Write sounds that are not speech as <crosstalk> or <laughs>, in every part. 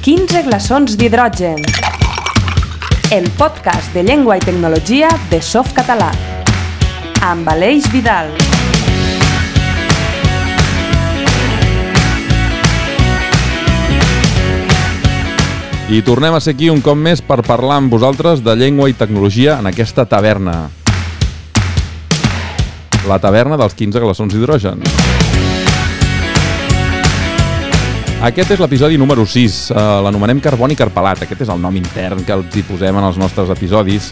15 glaçons d'hidrogen. El podcast de llengua i tecnologia de Softcatalà. Amb Aleix Vidal. I tornem a ser aquí un cop més per parlar amb vosaltres de llengua i tecnologia en aquesta taverna. La taverna dels 15 glaçons d'hidrogen. Aquest és l'episodi número 6. Uh, L'anomenem carboni carpelat. Aquest és el nom intern que els hi posem en els nostres episodis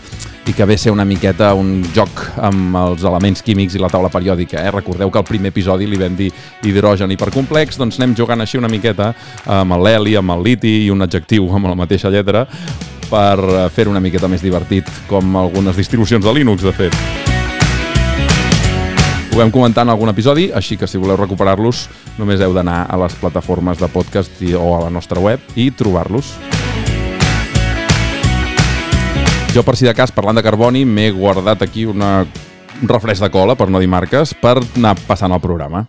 i que ve ser una miqueta un joc amb els elements químics i la taula periòdica. Eh? Recordeu que al primer episodi li vam dir hidrogen hipercomplex, doncs anem jugant així una miqueta amb l'heli, amb el liti i un adjectiu amb la mateixa lletra per eh, fer una miqueta més divertit, com algunes distribucions de Linux, de fet. Ho vam comentar en algun episodi, així que si voleu recuperar-los només heu d'anar a les plataformes de podcast i, o a la nostra web i trobar-los. Jo, per si de cas, parlant de carboni, m'he guardat aquí una, un refresc de cola, per no dir marques, per anar passant el programa.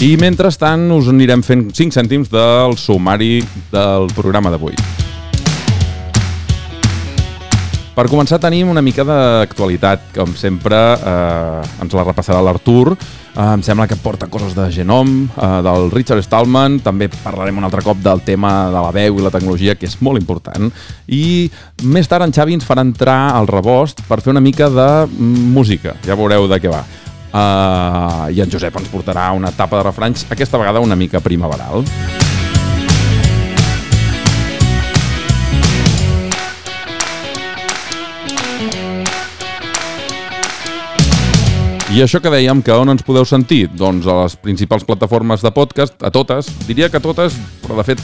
I mentrestant us anirem fent 5 cèntims del sumari del programa d'avui. Per començar tenim una mica d'actualitat, com sempre eh, ens la repassarà l'Artur. Eh, em sembla que porta coses de Genome, eh, del Richard Stallman, també parlarem un altre cop del tema de la veu i la tecnologia, que és molt important. I més tard en Xavi ens farà entrar al rebost per fer una mica de música, ja veureu de què va. Uh, I en Josep ens portarà una etapa de refranys, aquesta vegada una mica primaveral. I això que dèiem, que on ens podeu sentir? Doncs a les principals plataformes de podcast, a totes, diria que totes, però de fet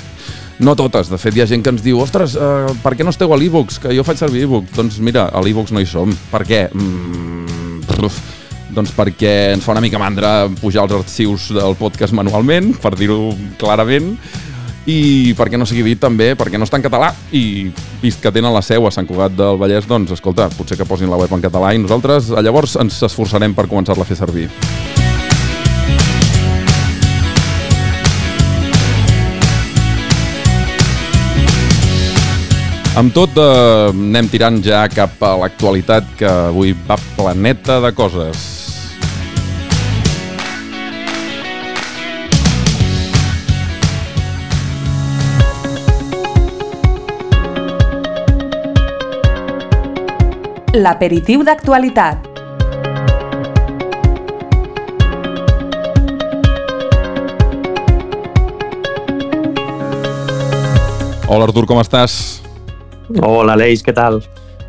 no totes, de fet hi ha gent que ens diu ostres, uh, per què no esteu a l'e-books? Que jo faig servir e-books. Doncs mira, a l'e-books no hi som. Per què? Mm, doncs perquè ens fa una mica mandra pujar els arxius del podcast manualment, per dir-ho clarament, i perquè no sigui dit també, perquè no està en català i vist que tenen la seu a Sant Cugat del Vallès, doncs escolta, potser que posin la web en català i nosaltres llavors ens esforçarem per començar-la a fer servir. Amb tot, eh, anem tirant ja cap a l'actualitat que avui va planeta de coses. L'aperitiu d'actualitat. Hola Artur, com estàs? Hola, Aleix, què tal?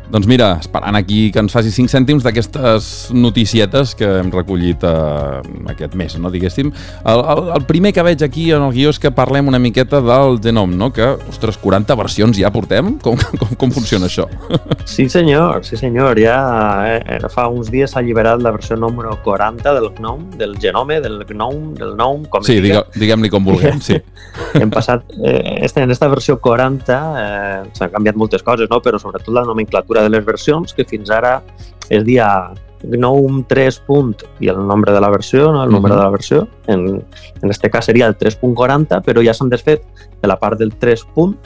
Doncs mira, esperant aquí que ens faci 5 cèntims d'aquestes noticietes que hem recollit eh, aquest mes, no, diguéssim. El, el, el primer que veig aquí en el guió és que parlem una miqueta del Genome, no? Que, ostres, 40 versions ja portem? Com, com, com funciona això? Sí, senyor, sí, senyor. Ja eh, fa uns dies s'ha alliberat la versió número 40 del GNOME, del genome, del GNOME, del GNOME, com Sí, digue, diguem-li com vulguem, sí. <laughs> Hem passat, eh, en esta versió 40 eh, s'han canviat moltes coses, no? però sobretot la nomenclatura de les versions, que fins ara es dia GNOME 3. Punt, i el nombre de la versió, no? el número Mhm. de la versió. En, en este cas seria el 3.40, però ja s'han desfet de la part del 3. Punt,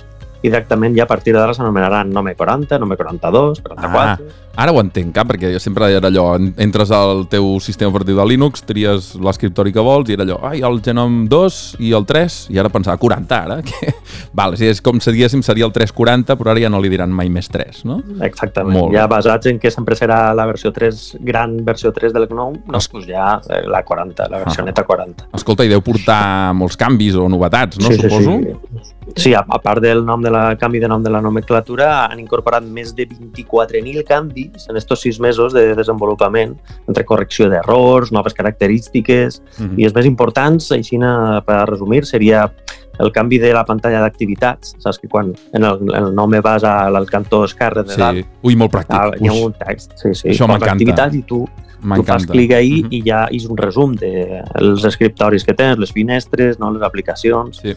i directament ja a partir d'ara s'anomenaran Nome 40, Nome 42, 44... Ara ho entenc, cap, perquè jo sempre era allò, en- entres al teu sistema operatiu de Linux, tries l'escriptori que vols i era allò, ai, el Genome 2 i el 3, i ara pensava 40 ara, <laughs> que... Vale, si és com si diguéssim seria el 340, però ara ja no li diran mai més 3, no? Exactament. Molt ja basats en que sempre serà la versió 3, gran versió 3 del GNOME, Es- doncs ja eh, la 40, la versió Ah. neta 40. Escolta, i deu portar molts canvis o novetats, no? Suposo. Sí, sí. Sí a, a part del nom de la canvi de nom de la nomenclatura, han incorporat més de 24.000 canvis en estos sis mesos de desenvolupament, entre correcció d'errors, noves característiques, Mhm. i els més importants, així per resumir, seria el canvi de la pantalla d'activitats. Saps que quan en el, en el nom vas al cantó esquerre de dalt, Sí. Ui, molt pràctic. ah, hi ha un text. Sí, sí. Això m'encanta. activitats i tu, tu fas clic ahí Mhm. i ja és un resum dels escriptoris que tens, les finestres, no, les aplicacions. Sí.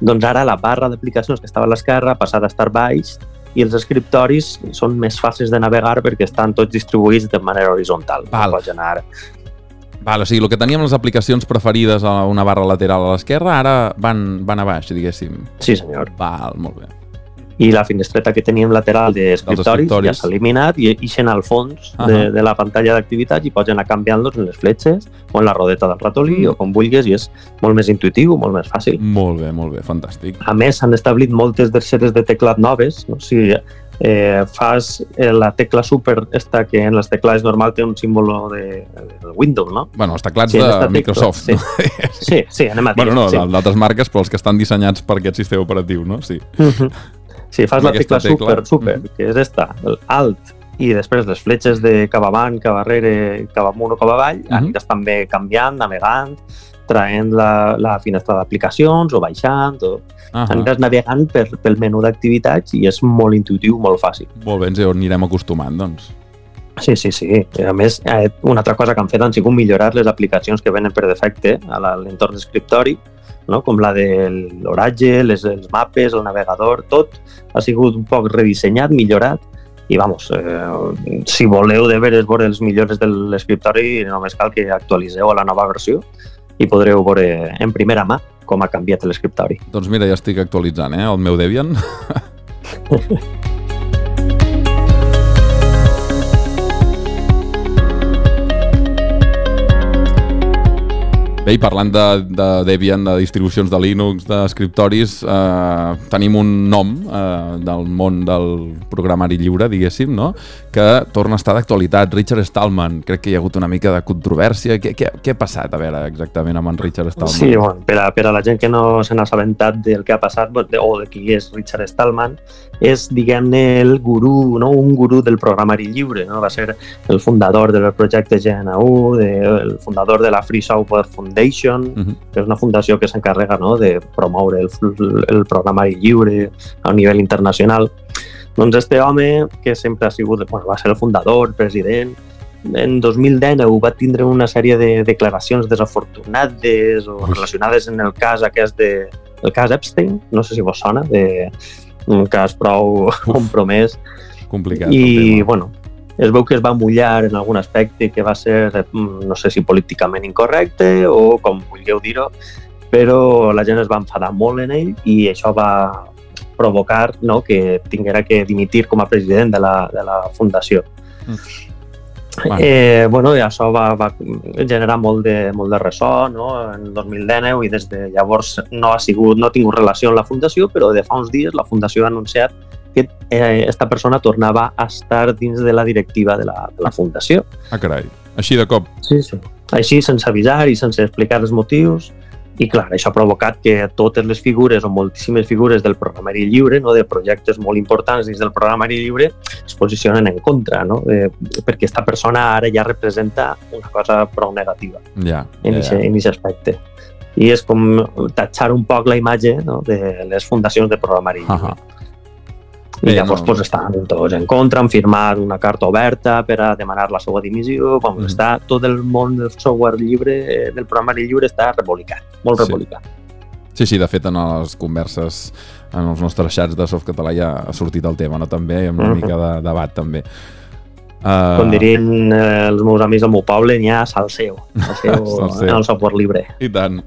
Doncs ara la barra d'aplicacions que estava a l'esquerra ha passat a estar baix i els escriptoris són més fàcils de navegar perquè estan tots distribuïts de manera horitzontal. Val. Pots anar Val, o sigui, el que teníem les aplicacions preferides a una barra lateral a l'esquerra, ara van, van a baix, diguéssim. Sí, senyor. Val, molt bé. I la finestreta que teníem lateral d'escriptoris ja s'ha eliminat i ixen al fons Ahà. de, de la pantalla d'activitats i pots anar canviant-los en les fletxes o en la rodeta del ratolí Mm. o com vulguis i és molt més intuitiu, molt més fàcil. Molt bé, molt bé, fantàstic. A més, s'han establit moltes terceres de teclat noves. No? Si eh, fas eh, la tecla super, esta que en les teclades normal té un símbolo de, de Windows, no? Bueno, els teclats Sí, de esta tecla, Microsoft, sí. no? <laughs> Sí, sí, anem a dir. bueno, no, sí. d'altres marques, però els que estan dissenyats per aquest sistema operatiu, no? Sí. Mhm. Si fas la tecla, tecla. super, super, Mhm. que és esta, el alt, i després les fletxes de cap avant, cap darrere, cap amunt o cap avall, Mhm. aniràs també canviant, navegant, traient la, la finestra d'aplicacions o baixant, o Ah aniràs navegant per, pel menú d'activitats i és molt intuitiu, molt fàcil. Molt bé, ens anirem acostumant, doncs. Sí, sí, sí. A més, eh, una altra cosa que han fet han sigut millorar les aplicacions que venen per defecte a l'entorn d'escriptori, no? com la de l'oratge, les, els mapes, el navegador, tot ha sigut un poc redissenyat, millorat, i vamos, eh, si voleu de veres veure els millores de l'escriptori, només cal que actualitzeu a la nova versió i podreu veure en primera mà com ha canviat l'escriptori. Doncs mira, ja estic actualitzant, eh, el meu Debian. <laughs> Bé, i parlant de, de Debian, de distribucions de Linux, d'escriptoris, eh, tenim un nom eh, del món del programari lliure, diguéssim, no? que torna a estar d'actualitat, Richard Stallman. Crec que hi ha hagut una mica de controvèrsia. Què, què, què ha passat, a veure, exactament amb en Richard Stallman? Sí, bueno, per, a, per a la gent que no se n'ha assabentat del que ha passat o de qui és Richard Stallman, és, diguem-ne, el gurú, no? un gurú del programari lliure. No? Va ser el fundador del projecte GNU, de, el fundador de la Free Software Foundation, Mhm. que és una fundació que s'encarrega no? de promoure el, el programari lliure a nivell internacional. Doncs este home, que sempre ha sigut, bueno, va ser el fundador, president, en 2019 va tindre una sèrie de declaracions desafortunades o relacionades en el cas aquest de el cas Epstein, no sé si vos sona, de un cas prou compromès Complicat. i bueno, es veu que es va mullar en algun aspecte que va ser, mm, no sé si políticament incorrecte o com vulgueu dir-ho, però la gent es va enfadar molt en ell i això va provocar no, que tinguera que dimitir com a president de la, de la fundació. Bueno. Eh, bueno, i això va, va generar molt de, molt de ressò no? en 2019 i des de llavors no ha sigut, no ha tingut relació amb la fundació, però de fa uns dies la fundació ha anunciat que eh, esta persona tornava a estar dins de la directiva de la, de la fundació. Ah, carai. Així de cop. Sí, sí. Així, sense avisar i sense explicar els motius. I clar, això ha provocat que totes les figures o moltíssimes figures del programari lliure, no, de projectes molt importants dins del programari lliure, es posicionen en contra, no? eh, perquè aquesta persona ara ja representa una cosa prou negativa Ja. en aquest ja. aspecte. I és com tatxar un poc la imatge no, de les fundacions de programari lliure. Ahà. I Bé, llavors no- pues, estan tots en contra, han firmat una carta oberta per a demanar la seva dimissió. Com Mhm. està tot el món del software lliure, eh, del programari lliure, està rebolicat, molt Sí. rebolicat. Sí, sí, de fet, en les converses, en els nostres xats de Softcatalà ja ha sortit el tema, no? També, amb una Mhm. mica de debat, també. Uh, Com dirien eh, els meus amics del meu poble, n'hi ha salseo, salseo <laughs> Salseo. en el software lliure. I tant.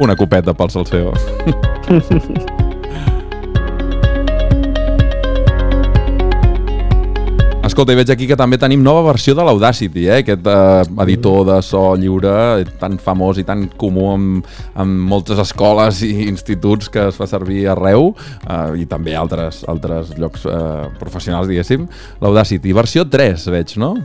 Una copeta pel Salseo. <laughs> Escolta, i veig aquí que també tenim nova versió de l'Audacity, eh? aquest eh, editor de so lliure tan famós i tan comú amb, amb moltes escoles i instituts que es fa servir arreu eh, i també altres, altres llocs eh, professionals, diguéssim. L'Audacity, versió 3, veig, no?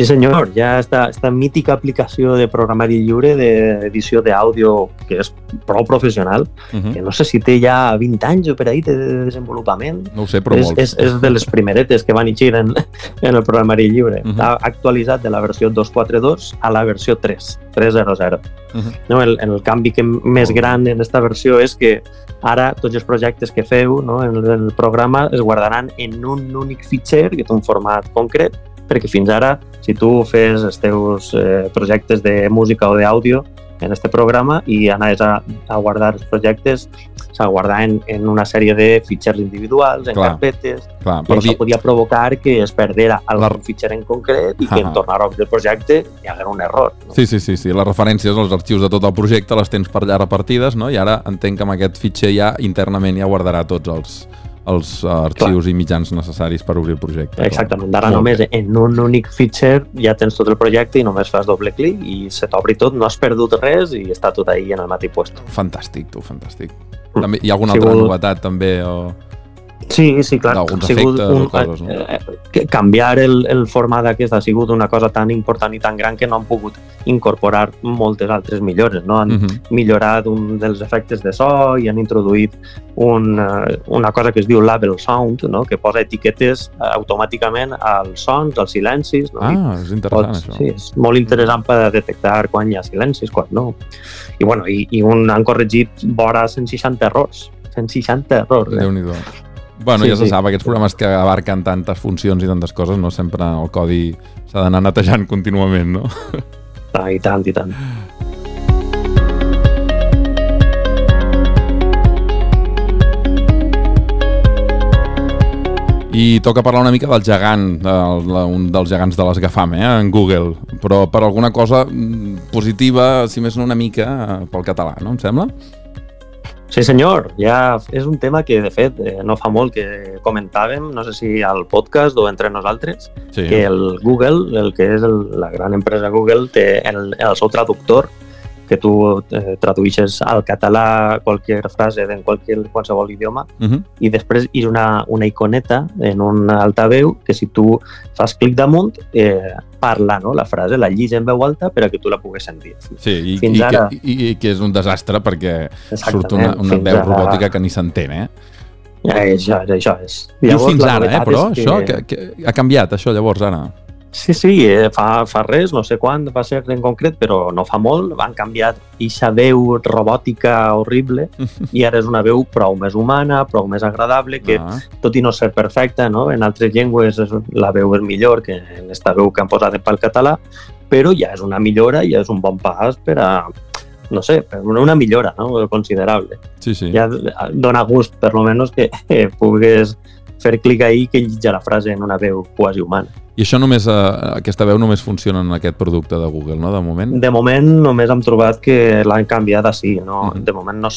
Sí, senyor, ja esta, esta mítica aplicació de programari lliure d'edició d'àudio que és prou professional, Uh -huh. que no sé si té ja 20 anys o per ahí de desenvolupament, No ho sé, però és, molts. és, és de les primeretes que van eixir en, en el programari lliure. Mhm. Està actualitzat de la versió 2.4.2 a la versió 3, 3.0.0. Mhm. no, el, el canvi que més gran en aquesta versió és que ara tots els projectes que feu no, en, el, en el programa es guardaran en un únic fitxer que té un format concret perquè fins ara, si tu fes els teus eh, projectes de música o d'àudio, en este programa i anaves a, a guardar els projectes a guardar en, en una sèrie de fitxers individuals, en Clar. carpetes, Clar, i això dir, podia provocar que es perdera algun La- fitxer en concret i que Ah. en tornar a obrir el projecte hi hagués un error. No? Sí, sí, sí, sí. Les referències als arxius de tot el projecte les tens per allà repartides, no? I ara entenc que amb aquest fitxer ja internament ja guardarà tots els, els eh, arxius i mitjans necessaris per obrir el projecte. clar. Exactament, ara Molt només en un únic fitxer ja tens tot el projecte i només fas doble clic i se t'obri tot, no has perdut res i està tot ahí en el mateix puesto. Fantàstic, tu, fantàstic. Mm. També, hi ha alguna Si altra vol- novetat també? O... Sí, sí, clar. D'alguns ha sigut efectes o coses, no? eh, que canviar el, el format aquest ha sigut una cosa tan important i tan gran que no han pogut incorporar moltes altres millores. No? Han Mhm. millorat un dels efectes de so i han introduït un, eh, una cosa que es diu label sound, no? que posa etiquetes eh, automàticament als sons, als silencis. No? Ah, és interessant, pots, això. sí, és molt interessant per detectar quan hi ha silencis, quan no. I, bueno, i, i un, han corregit vora 160 errors. 160 errors. Eh? Déu-n'hi-do. Bueno, Sí, ja se sí. sap, aquests programes que abarquen tantes funcions i tantes coses, no sempre el codi s'ha d'anar netejant contínuament, no? Ah, I tant, i tant. I toca parlar una mica del gegant, la- un dels gegants de les GAFAM, eh, en Google, però per alguna cosa mm, positiva, si més no una mica, eh, pel català, no? Em sembla? Sí, senyor. Ja és un tema que, de fet, eh, no fa molt que comentàvem, no sé si al podcast o entre nosaltres, Sí. que el Google, el que és el, la gran empresa Google, té el, el seu traductor, que tu eh, tradueixes al català qualsevol frase en qualsevol, qualsevol idioma, Uh -huh. i després hi ha una, una iconeta en un altaveu que si tu fas clic damunt eh, parla no? la frase, la llis en veu alta per a que tu la puguis sentir. Sí, i, Fins i, ara. que, i, i que és un desastre perquè surt una, Exactament, una fins veu ara- robòtica que ni s'entén, eh? Ja, això, això és. Dius fins la ara, eh, però, és això, que, que ha canviat, això, llavors, ara. Sí, sí, eh, fa, fa res, no sé quan va ser en concret, però no fa molt, van canviar aquesta veu robòtica horrible <laughs> i ara és una veu prou més humana, prou més agradable, que Ah, tot i no ser perfecta, no? en altres llengües és, la veu és millor que en esta veu que han posat pel català, però ja és una millora, ja és un bon pas per a, no sé, una millora no? considerable. sí, sí. Ja dona gust, per lo menos, que eh, pugues fer clic ahí que llitja la frase en una veu quasi humana. I això només, eh, aquesta veu només funciona en aquest producte de Google, no?, de moment? De moment només hem trobat que l'han canviat així. No? Mhm. De moment no,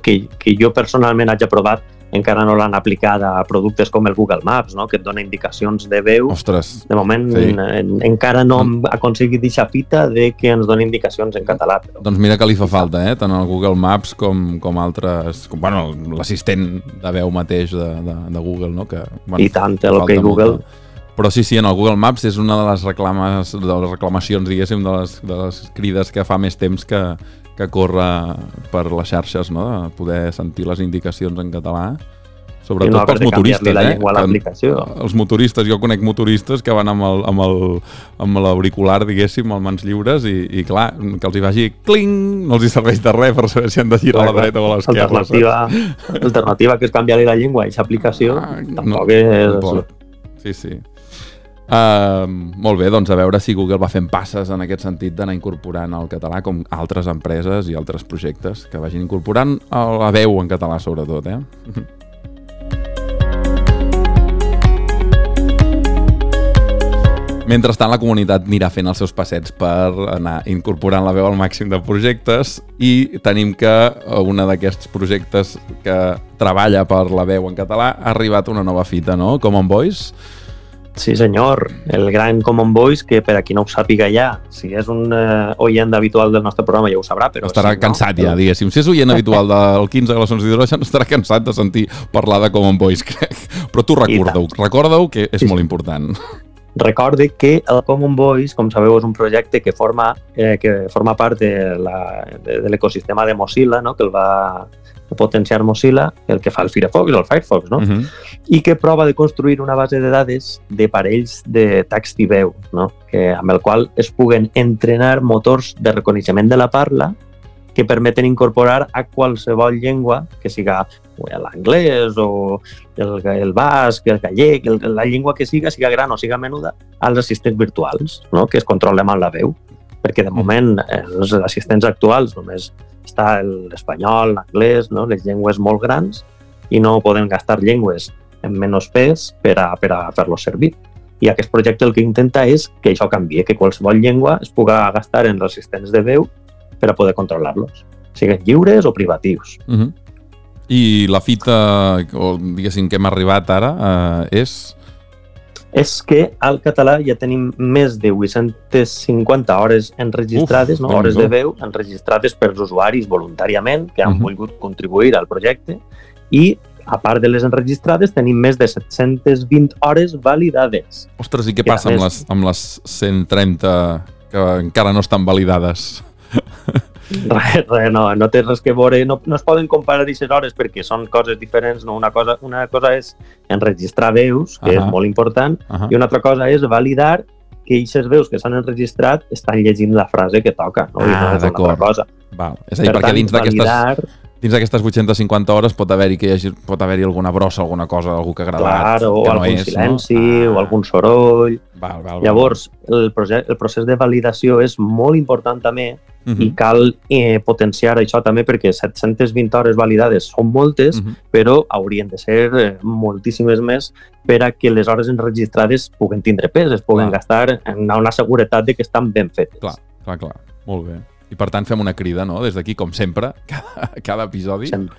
que, que jo personalment hagi provat encara no l'han aplicat a productes com el Google Maps, no? que et dona indicacions de veu. Ostres, De moment Sí. en, encara no hem aconseguit aquesta fita de que ens doni indicacions en català. Però... doncs mira que li fa falta, eh? Tant el Google Maps com, com altres... Com, bueno, l'assistent de veu mateix de, de, de Google, no? Que, bueno, I tant, el que Google... molta. Però sí, sí, en el Google Maps és una de les reclames, de les reclamacions, diguéssim, de les, de les crides que fa més temps que, que corre per les xarxes, no? De poder sentir les indicacions en català. I Sobretot no pels motoristes, la eh? a l'aplicació. els motoristes, jo conec motoristes que van amb l'auricular, diguéssim, amb mans lliures i, i clar, que els hi vagi cling, no els hi serveix de res per saber si han de girar a la dreta o a l'esquerra. Alternativa, alternativa que és canviar-li la llengua a aquesta aplicació, Ah, tampoc és... tampoc. Sí, sí. Uh, molt bé, doncs a veure si Google va fent passes en aquest sentit d'anar incorporant el català com altres empreses i altres projectes que vagin incorporant la veu en català sobretot, eh? Mentrestant, la comunitat anirà fent els seus passets per anar incorporant la veu al màxim de projectes i tenim que una d'aquests projectes que treballa per la veu en català ha arribat una nova fita, no? Common Voice. Sí, senyor. El gran Common Voice, que per a qui no ho sàpiga ja, si és un eh, oient habitual del nostre programa ja ho sabrà, però estarà si no, cansat ja, diguéssim. Si és oient habitual del 15 de les 11 d'hidrogen, estarà cansat de sentir parlar de Common Voice, crec. Però tu recorda-ho, recorda-ho que és Sí, molt important. Recorde que el Common Voice, com sabeu, és un projecte que forma, eh, que forma part de la- de, de l'ecosistema de Mozilla, no? que el va potenciar Mozilla, el que fa el Firefox, el Firefox, no? Uh -huh. I que prova de construir una base de dades de parells de text i veu, no? que, amb el qual es puguen entrenar motors de reconeixement de la parla que permeten incorporar a qualsevol llengua, que siga l'anglès o el, el basc, el gallec, el, la llengua que siga, siga gran o siga menuda, als assistents virtuals, no? que es controlen amb la veu. perquè de moment els assistents actuals només està l'espanyol, l'anglès, no? les llengües molt grans, i no poden gastar llengües en menys pes per a, per a fer-los servir. I aquest projecte el que intenta és que això canvi, que qualsevol llengua es puga gastar en els assistents de veu per a poder controlar-los, siguin lliures o privatius. Uh -huh. I la fita, o diguéssim, que hem arribat ara, eh, és és que al català ja tenim més de 850 hores enregistrades, Uf, no? hores de veu enregistrades pels usuaris voluntàriament que han Mhm. volgut contribuir al projecte i a part de les enregistrades tenim més de 720 hores validades. Ostres, i què I passa amb les, amb les 130 que encara no estan validades? <laughs> Res, res, no, no té res que veure, no, no es poden comparar aquestes hores perquè són coses diferents, no? Una cosa, una cosa és enregistrar veus, que Ahà. és molt important, Uh i una altra cosa és validar que aquestes veus que s'han enregistrat estan llegint la frase que toca, no? No Ah, d'acord. altra cosa. Val. És a dir, perquè dins d'aquestes validar, dins d'aquestes 850 hores pot haver-hi que hi hagi, pot haver-hi alguna brossa, alguna cosa, algú que ha gravat clar, o que no algun és, silenci, no? o algun soroll... Val, val, val. Llavors, el, proje- el procés de validació és molt important també Uh i cal eh, potenciar això també perquè 720 hores validades són moltes, Mhm. però haurien de ser eh, moltíssimes més per a que les hores enregistrades puguen tindre pes, es puguen Clar. gastar en una seguretat de que estan ben fetes. Clar. Clar, clar. Molt bé. I per tant fem una crida, no? Des d'aquí, com sempre, <laughs> cada, cada episodi. Sempre.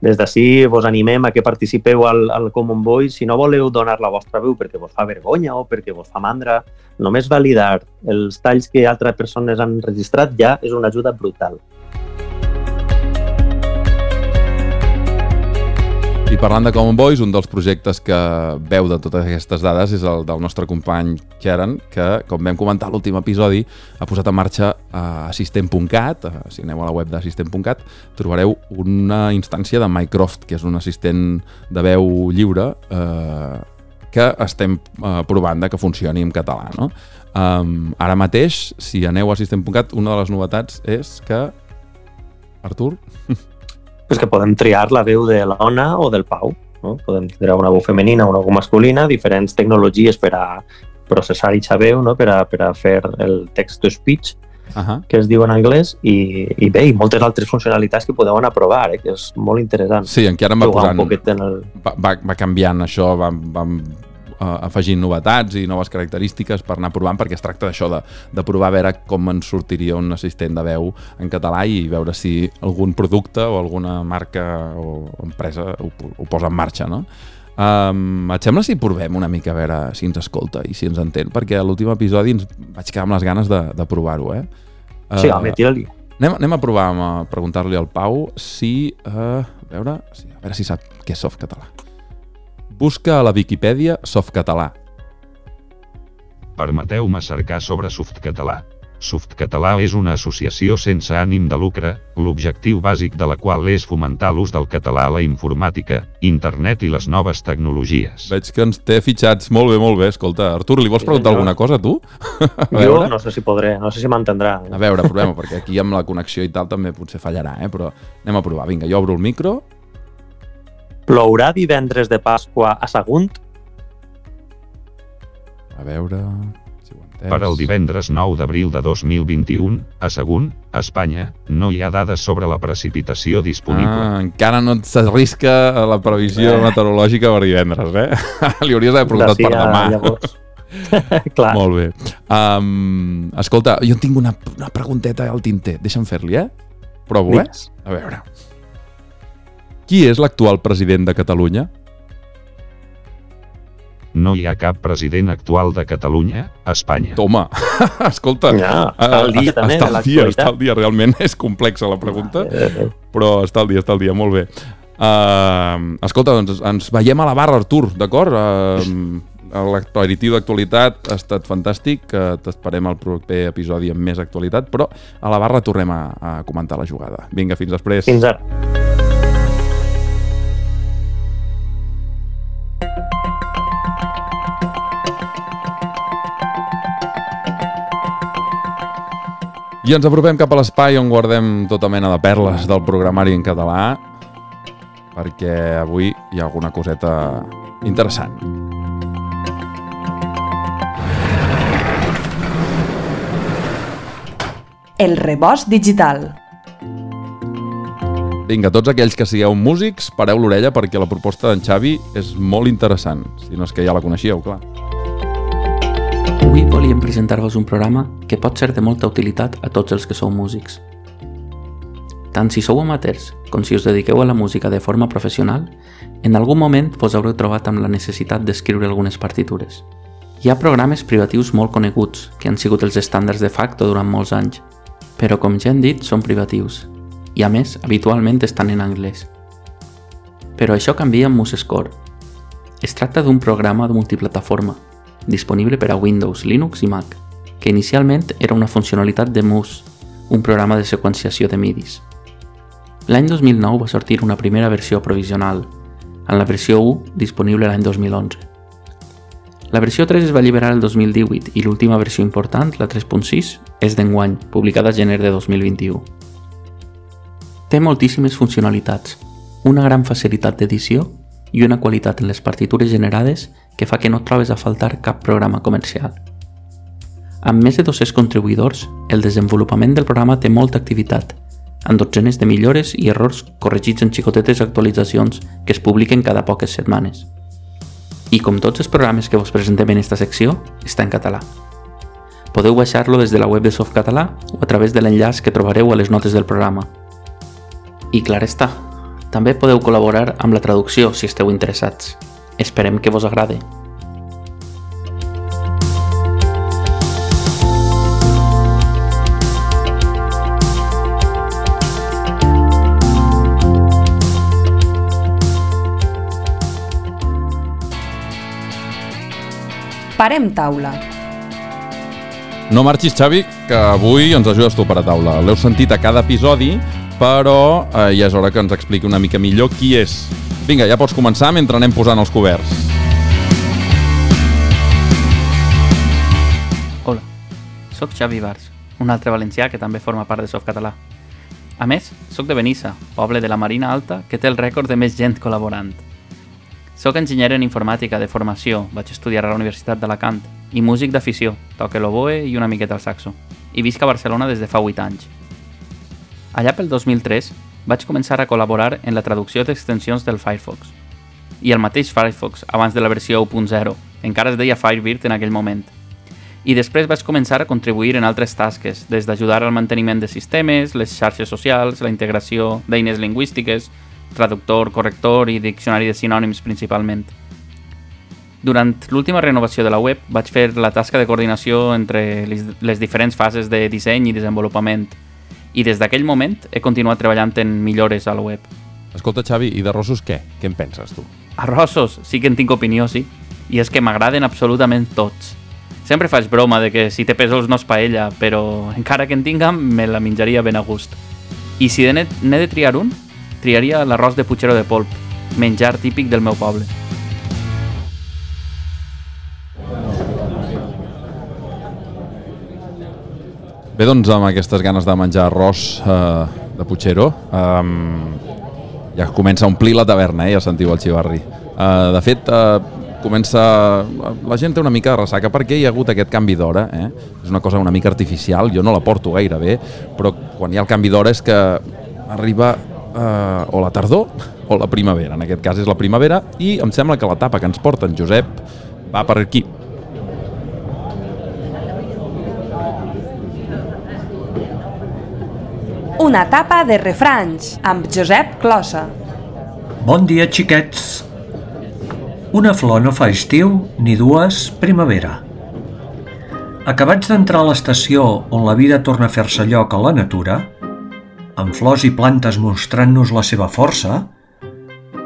Des d'ací vos animem a que participeu al, al Common Voice. Si no voleu donar la vostra veu perquè vos fa vergonya o perquè vos fa mandra, només validar els talls que altres persones han registrat ja és una ajuda brutal. I parlant de Common Voice, un dels projectes que veu de totes aquestes dades és el del nostre company Kieran, que, com vam comentar a l'últim episodi, ha posat en marxa a assistent.cat, eh, si aneu a la web d'assistent.cat, trobareu una instància de Mycroft, que és un assistent de veu lliure eh, que estem eh, provant de que funcioni en català. No? Um, ara mateix, si aneu a assistent.cat, una de les novetats és que... Artur? <laughs> És que podem triar la veu de l'Ona o del Pau. No? Podem triar una veu femenina o una veu masculina, diferents tecnologies per a processar aquesta veu, no? per, a, per a fer el text-to-speech, Uh -huh. que es diu en anglès, i, i bé, i moltes altres funcionalitats que podeu anar a provar, eh? que és molt interessant. Sí, en va posant... un poquet en el... va, va, va canviant això, vam uh, afegint novetats i noves característiques per anar provant, perquè es tracta d'això, de, de provar a veure com ens sortiria un assistent de veu en català i veure si algun producte o alguna marca o empresa ho, ho posa en marxa, no? Um, et sembla si provem una mica a veure si ens escolta i si ens entén? Perquè a l'últim episodi ens vaig quedar amb les ganes de, de provar-ho, eh? Sí, home, tira-li. Anem, anem a provar a preguntar-li al Pau si... Uh, a, veure, si, a veure si sap què és softcatalà. Busca a la Viquipèdia softcatalà. Permeteu-me cercar sobre Softcatalà. Softcatalà és una associació sense ànim de lucre, l'objectiu bàsic de la qual és fomentar l'ús del català a la informàtica, internet i les noves tecnologies. Veig que ens té fitxats molt bé, molt bé. Escolta, Artur, li vols Sí, preguntar senyor. alguna cosa, tu? <laughs> A Jo veure, no sé si podré, no sé si m'entendrà. a veure, provem perquè aquí amb la connexió i tal també potser fallarà, eh? però anem a provar. Vinga, jo obro el micro. Plourà divendres de Pasqua a Sagunt? A veure... Si ho entens. Per al divendres 9 d'abril de 2021, a Sagunt, Espanya, no hi ha dades sobre la precipitació disponible. Ah, encara no s'arrisca a la previsió Eh. meteorològica per divendres, eh? <laughs> Li hauries d'haver preguntat per a demà. Llavors. <laughs> Clar. Molt bé. Um, escolta, jo tinc una, una pregunteta al tinter. Deixa'm fer-li, eh? Provo, eh? A veure. Qui és l'actual president de Catalunya? No hi ha cap president actual de Catalunya, Espanya. Toma, <laughs> escolta. Ja, està al dia eh, també està al dia, està al dia. Realment és complexa la pregunta, Eh, però està al dia, està al dia. Molt bé. Uh, escolta, doncs ens veiem a la barra, Artur, d'acord? Uh, L'aperitiu d'actualitat ha estat fantàstic, que t'esperem al proper episodi amb més actualitat, però a la barra tornem a, a comentar la jugada. Vinga, fins després. Fins ara. I ens apropem cap a l'espai on guardem tota mena de perles del programari en català, perquè avui hi ha alguna coseta interessant. El rebost digital. Vinga, tots aquells que sigueu músics, pareu l'orella perquè la proposta d'en Xavi és molt interessant, si no és que ja la coneixíeu, clar. Avui volíem presentar-vos un programa que pot ser de molta utilitat a tots els que sou músics. Tant si sou amateurs com si us dediqueu a la música de forma professional, en algun moment vos haureu trobat amb la necessitat d'escriure algunes partitures. Hi ha programes privatius molt coneguts que han sigut els estàndards de facto durant molts anys, però com ja hem dit, són privatius i a més habitualment estan en anglès. Però això canvia amb MuseScore. Es tracta d'un programa de multiplataforma, disponible per a Windows, Linux i Mac, que inicialment era una funcionalitat de Mus, un programa de seqüenciació de midis. L'any 2009 va sortir una primera versió provisional, en la versió 1 disponible l'any 2011. La versió 3 es va alliberar el 2018 i l'última versió important, la 3.6, és d'enguany, publicada a gener de 2021. Té moltíssimes funcionalitats, una gran facilitat d'edició i una qualitat en les partitures generades que fa que no trobes a faltar cap programa comercial. Amb més de 200 contribuïdors, el desenvolupament del programa té molta activitat, amb dotzenes de millores i errors corregits en xicotetes actualitzacions que es publiquen cada poques setmanes. I com tots els programes que vos presentem en esta secció, està en català. Podeu baixar-lo des de la web de Softcatalà o a través de l'enllaç que trobareu a les notes del programa – i clar està, també podeu col·laborar amb la traducció si esteu interessats. Esperem que vos agrade. Parem taula. No marxis, Xavi, que avui ens ajudes tu per a taula. L'heu sentit a cada episodi, però eh, ja és hora que ens expliqui una mica millor qui és. Vinga, ja pots començar mentre anem posant els coberts. Hola, sóc Xavi Bars, un altre valencià que també forma part de Softcatalà. A més, sóc de Benissa, poble de la Marina Alta que té el rècord de més gent col·laborant. Soc enginyer en informàtica de formació, vaig estudiar a la Universitat d'Alacant, i músic d'afició, toque l'oboe i una miqueta el saxo. I visc a Barcelona des de fa 8 anys. Allà pel 2003 vaig començar a col·laborar en la traducció d'extensions del Firefox. I el mateix Firefox, abans de la versió 1.0, encara es deia Firebird en aquell moment. I després vaig començar a contribuir en altres tasques, des d'ajudar al manteniment de sistemes, les xarxes socials, la integració d'eines lingüístiques, traductor, corrector i diccionari de sinònims principalment. Durant l'última renovació de la web vaig fer la tasca de coordinació entre les diferents fases de disseny i desenvolupament, i des d'aquell moment he continuat treballant en millores a la web. Escolta, Xavi, i de rossos què? Què en penses, tu? Arrossos, sí que en tinc opinió, sí. I és que m'agraden absolutament tots. Sempre faig broma de que si té pèsols no és paella, però encara que en tinga, me la menjaria ben a gust. I si n'he de triar un, triaria l'arròs de putxero de polp, menjar típic del meu poble. Bé, doncs amb aquestes ganes de menjar arròs eh, de Puigero, eh, ja comença a omplir la taverna, eh, ja sentiu el xivarri. Eh, de fet, eh, comença... La gent té una mica de ressaca perquè hi ha hagut aquest canvi d'hora. Eh? És una cosa una mica artificial, jo no la porto gaire bé, però quan hi ha el canvi d'hora és que arriba eh, o la tardor o la primavera. En aquest cas és la primavera i em sembla que la tapa que ens porta en Josep va per aquí. Una tapa de refranys amb Josep Closa. Bon dia, xiquets. Una flor no fa estiu ni dues primavera. Acabats d'entrar a l'estació on la vida torna a fer-se lloc a la natura, amb flors i plantes mostrant-nos la seva força,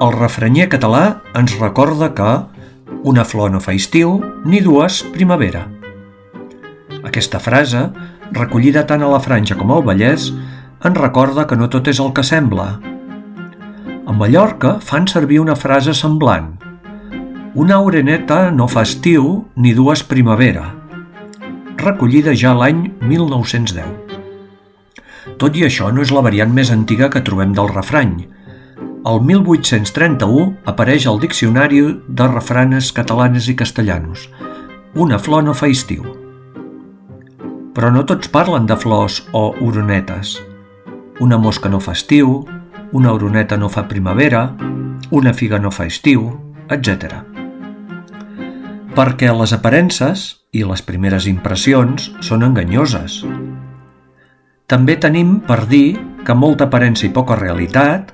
el refranyer català ens recorda que una flor no fa estiu ni dues primavera. Aquesta frase, recollida tant a la Franja com al Vallès, ens recorda que no tot és el que sembla. A Mallorca fan servir una frase semblant. Una oreneta no fa estiu ni dues primavera, recollida ja l'any 1910. Tot i això no és la variant més antiga que trobem del refrany. El 1831 apareix al Diccionari de Refranes Catalanes i Castellanos. Una flor no fa estiu. però no tots parlen de flors o oronetes. Una mosca no fa estiu, una oroneta no fa primavera, una figa no fa estiu, etc. Perquè les aparences i les primeres impressions són enganyoses. També tenim per dir que molta aparença i poca realitat,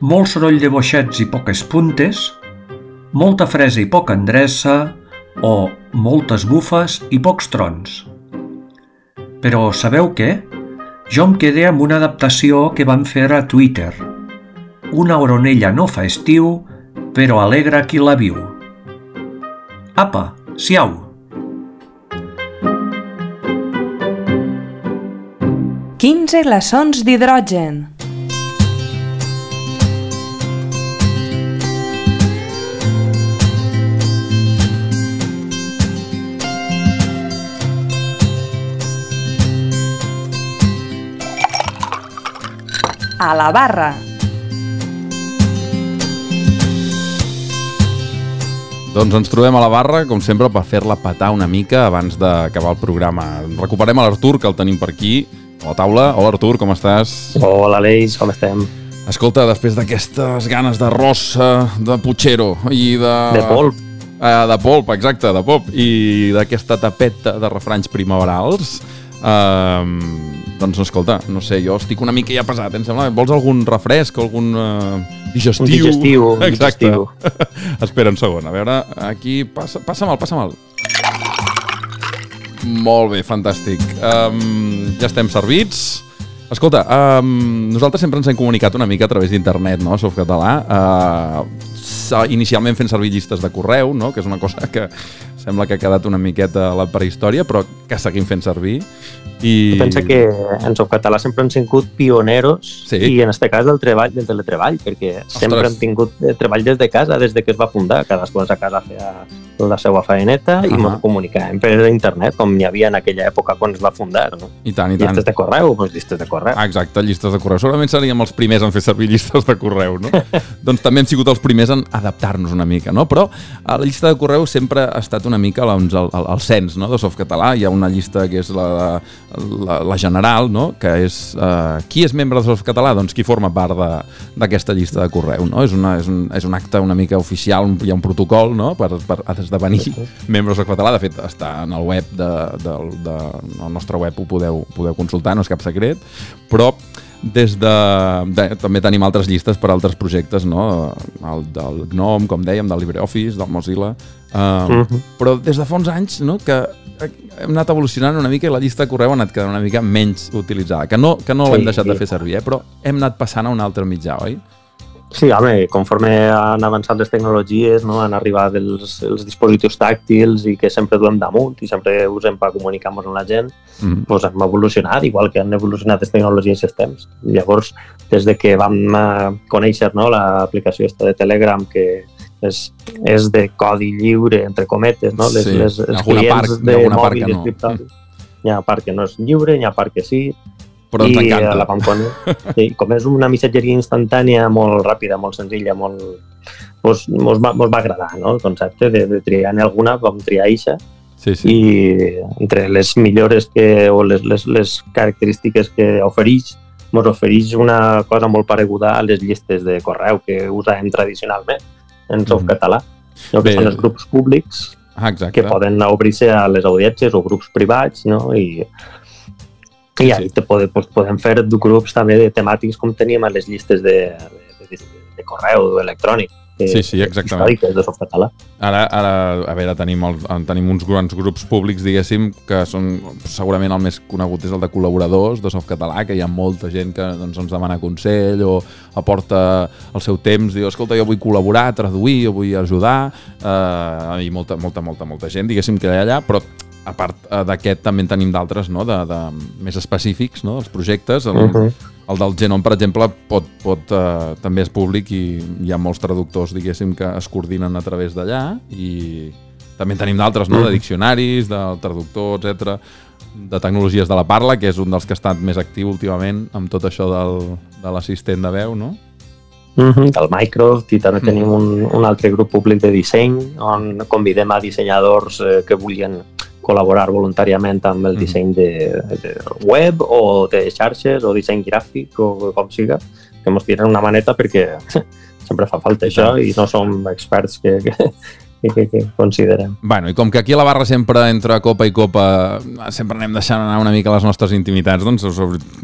molt soroll de boixets i poques puntes, molta fresa i poca endreça o moltes bufes i pocs trons. Però sabeu què? Jo em quedé amb una adaptació que van fer a Twitter. Una oronella no fa estiu, però alegra qui la viu. Apa, siau! Quinze glaçons d'hidrogen. A la barra. Doncs ens trobem a la barra, com sempre, per fer-la petar una mica abans d'acabar el programa. Recuperem a l'Artur, que el tenim per aquí, a la taula. Hola, Artur, com estàs? Hola, Aleix, com estem? Escolta, després d'aquestes ganes de rossa, de putxero i de... De polp. Uh, de polp, exacte, de pop, i d'aquesta tapeta de refranys primaverals, uh, doncs escolta, no sé, jo estic una mica ja pesat, em sembla. Vols algun refresc, algun uh, digestiu? Un digestiu, un Exacte. digestiu. <laughs> Espera un segon, a veure, aquí, passa, passa mal, passa mal. Molt bé, fantàstic. Um, ja estem servits. Escolta, um, nosaltres sempre ens hem comunicat una mica a través d'internet, no?, Softcatalà. Uh, inicialment fent servir llistes de correu, no?, que és una cosa que sembla que ha quedat una miqueta a la prehistòria, però que seguim fent servir. I... Pensa que en Softcatalà sempre han sigut pioneros Sí. i en este cas del treball, del teletreball, perquè sempre han tingut eh, treball des de casa, des de que es va fundar. Cadascú a casa feia la seva faeneta i Ahà. ens comunicàvem per internet, com n'hi havia en aquella època quan es va fundar. No? I tant, i tant. Llistes de correu, doncs llistes de correu. Ah, exacte, llistes de correu. Segurament seríem els primers en fer servir <laughs> llistes de correu, no? <laughs> doncs també hem sigut els primers en adaptar-nos una mica, no? Però a la llista de correu sempre ha estat una mica doncs, el, el, el cens no? de Softcatalà. Hi ha una llista que és la, la, la general, no? que és uh, qui és membre de Softcatalà? Doncs qui forma part de- d'aquesta llista de correu. No? És, una, és, un, és un acte una mica oficial, un, hi ha un protocol no? per, per esdevenir membre de Softcatalà. De fet, està en el web de, de, de, el nostre web ho podeu, podeu consultar, no és cap secret, però des de, de... També tenim altres llistes per altres projectes, no? El del GNOME, com dèiem, del LibreOffice, del Mozilla... Uh. Però des de fa uns anys no? que hem anat evolucionant una mica i la llista de correu ha anat quedant una mica menys utilitzada. Que no, que no Sí. l'hem deixat de fer servir, eh? però hem anat passant a un altre mitjà, oi? Sí, home, conforme han avançat les tecnologies, no, han arribat els, els dispositius tàctils i que sempre duem damunt i sempre usem per comunicar-nos amb la gent, Mm. doncs hem evolucionat, igual que han evolucionat les tecnologies i els temps. Llavors, des de que vam eh, conèixer no, l'aplicació esta de Telegram, que és, és de codi lliure, entre cometes, no? les, Sí, les, els clients part- de mòbil i no. escriptori. Hi ha part que no és lliure, hi ha part que sí, Però ens i encanta. la vam conèixer. Sí, com és una missatgeria instantània molt ràpida, molt senzilla, molt... Pues, mos, va, mos va agradar no? el concepte de, de triar en alguna, vam triar eixa, Sí, sí. i entre les millores que, o les, les, les característiques que ofereix, ens ofereix una cosa molt pareguda a les llistes de correu que usàvem tradicionalment en softcatalà, no? que Bé. són els grups públics Ah, exacte. que poden obrir-se a les audiències o grups privats, no? I, Sí, i ahí te pode, pues, podem fer grups també de temàtics com teníem a les llistes de, de, de, de correu electrònic. Que- Sí, sí, exactament. Històriques de softcatalà. Ara, ara, a veure, tenim, el, tenim uns grans grups públics, diguéssim, que són segurament el més conegut és el de col·laboradors de Softcatalà, que hi ha molta gent que doncs, ens demana consell o aporta el seu temps, diu, escolta, jo vull col·laborar, traduir, jo vull ajudar, eh, i molta, molta, molta, molta gent, diguéssim, que hi ha allà, però a part eh, d'aquest també en tenim d'altres, no?, de, de, més específics, no?, dels projectes. El, Uh -huh. el del Genome, per exemple, pot, pot, eh, també és públic i hi ha molts traductors, diguéssim, que es coordinen a través d'allà i també en tenim d'altres, no?, de diccionaris, del traductor, etc de tecnologies de la parla, que és un dels que ha estat més actiu últimament amb tot això del, de l'assistent de veu, no? Uh -huh. Del Microsoft i també tenim un, un altre grup públic de disseny on convidem a dissenyadors eh, que vulguin col·laborar voluntàriament amb el disseny de, de web o de xarxes o disseny gràfic o com siga, que ens tiren una maneta perquè <laughs> sempre fa falta això i no som experts que, que, que, que considerem. Bueno, i com que aquí a la barra sempre entre copa i copa sempre anem deixant anar una mica les nostres intimitats, doncs us,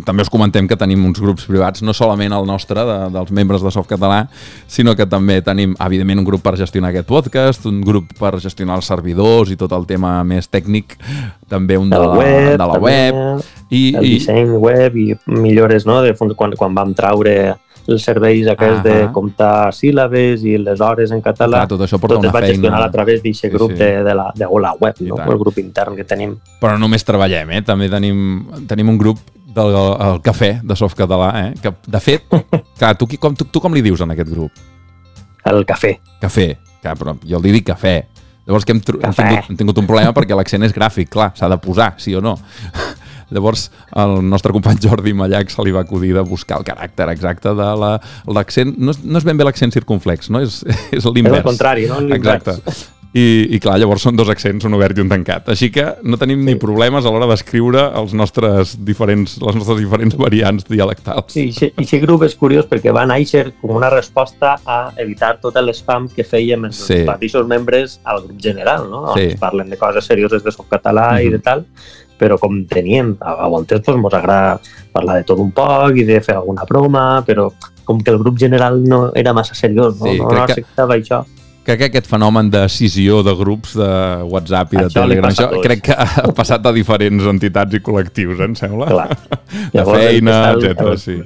també us comentem que tenim uns grups privats, no solament el nostre, de, dels membres de Softcatalà, sinó que també tenim, evidentment, un grup per gestionar aquest podcast, un grup per gestionar els servidors i tot el tema més tècnic, també un de, la, web, de la web. I, el i... disseny web i millores, no?, de fons, quan, quan vam traure els serveis aquests uh -huh. de comptar síl·labes i les hores en català, Clar, tot això porta tot una es va feina. gestionar a través d'aquest grup sí. de, de, la, de la web, no? el grup intern que tenim. Però no només treballem, eh? també tenim, tenim un grup del el cafè de Softcatalà, eh? que de fet, <laughs> clar, tu, com, tu, tu com li dius en aquest grup? El cafè. Cafè, clar, però jo li dic cafè. Llavors que hem, hem, tingut, hem tingut un problema perquè l'accent és gràfic, clar, s'ha de posar, sí o no. Llavors, el nostre company Jordi Mallac se li va acudir de buscar el caràcter exacte de l'accent. La, no, és, no és ben bé l'accent circunflex, no? És, és l'invers. És el contrari, no? Exacte. I, I clar, llavors són dos accents, un obert i un tancat. Així que no tenim sí. ni problemes a l'hora d'escriure els nostres diferents, les nostres diferents variants dialectals. Sí, i aquest grup és curiós perquè va néixer com una resposta a evitar tot l'espam que fèiem els sí. mateixos membres al grup general, no? Sí. On parlen de coses serioses de softcatalà mm -hmm. i de tal, però com teníem, a, a voltes doncs, ens agrada parlar de tot un poc i de fer alguna broma, però com que el grup general no era massa seriós, no, sí, no, no acceptava que... això crec que aquest fenomen de decisió de grups de WhatsApp i de això Telegram, això crec que ha passat a diferents entitats i col·lectius, eh, em sembla. Clar. <laughs> De feina, etc. Sí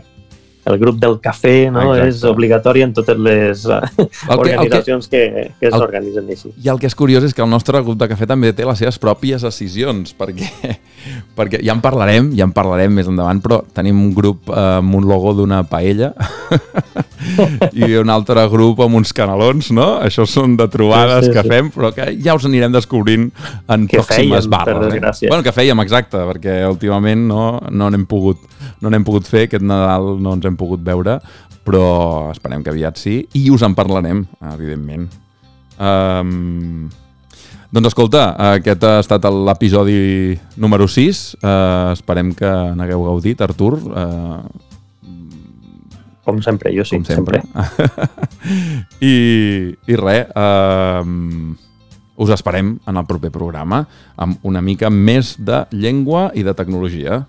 el grup del cafè no? Exacte. és obligatori en totes les eh, el que, organitzacions que, que, que s'organitzen així. I el que és curiós és que el nostre grup de cafè també té les seves pròpies decisions, perquè, <laughs> perquè ja en parlarem, ja en parlarem més endavant, però tenim un grup eh, amb un logo d'una paella <laughs> i un altre grup amb uns canelons, no? Això són de trobades sí, sí, que sí. fem, però que ja us anirem descobrint en que pròximes fèiem, barres. Eh? Bueno, que fèiem, exacte, perquè últimament no no n'hem pogut, no n'hem pogut fer, aquest Nadal no ens hem pogut veure, però esperem que aviat sí, i us en parlarem, evidentment. Um, doncs escolta, aquest ha estat l'episodi número 6, uh, esperem que n'hagueu gaudit, Artur. Uh, com sempre, jo sí, com sempre. sempre. <laughs> I, I res, uh, us esperem en el proper programa amb una mica més de llengua i de tecnologia.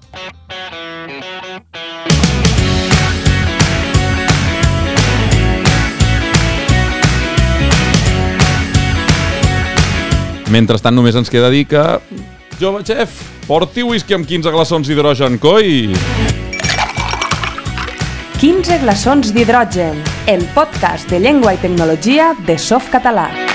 Mentrestant només ens queda dir que... Jove xef, porti whisky amb 15 glaçons d'hidrogen, coi! 15 glaçons d'hidrogen, el podcast de llengua i tecnologia de Softcatalà.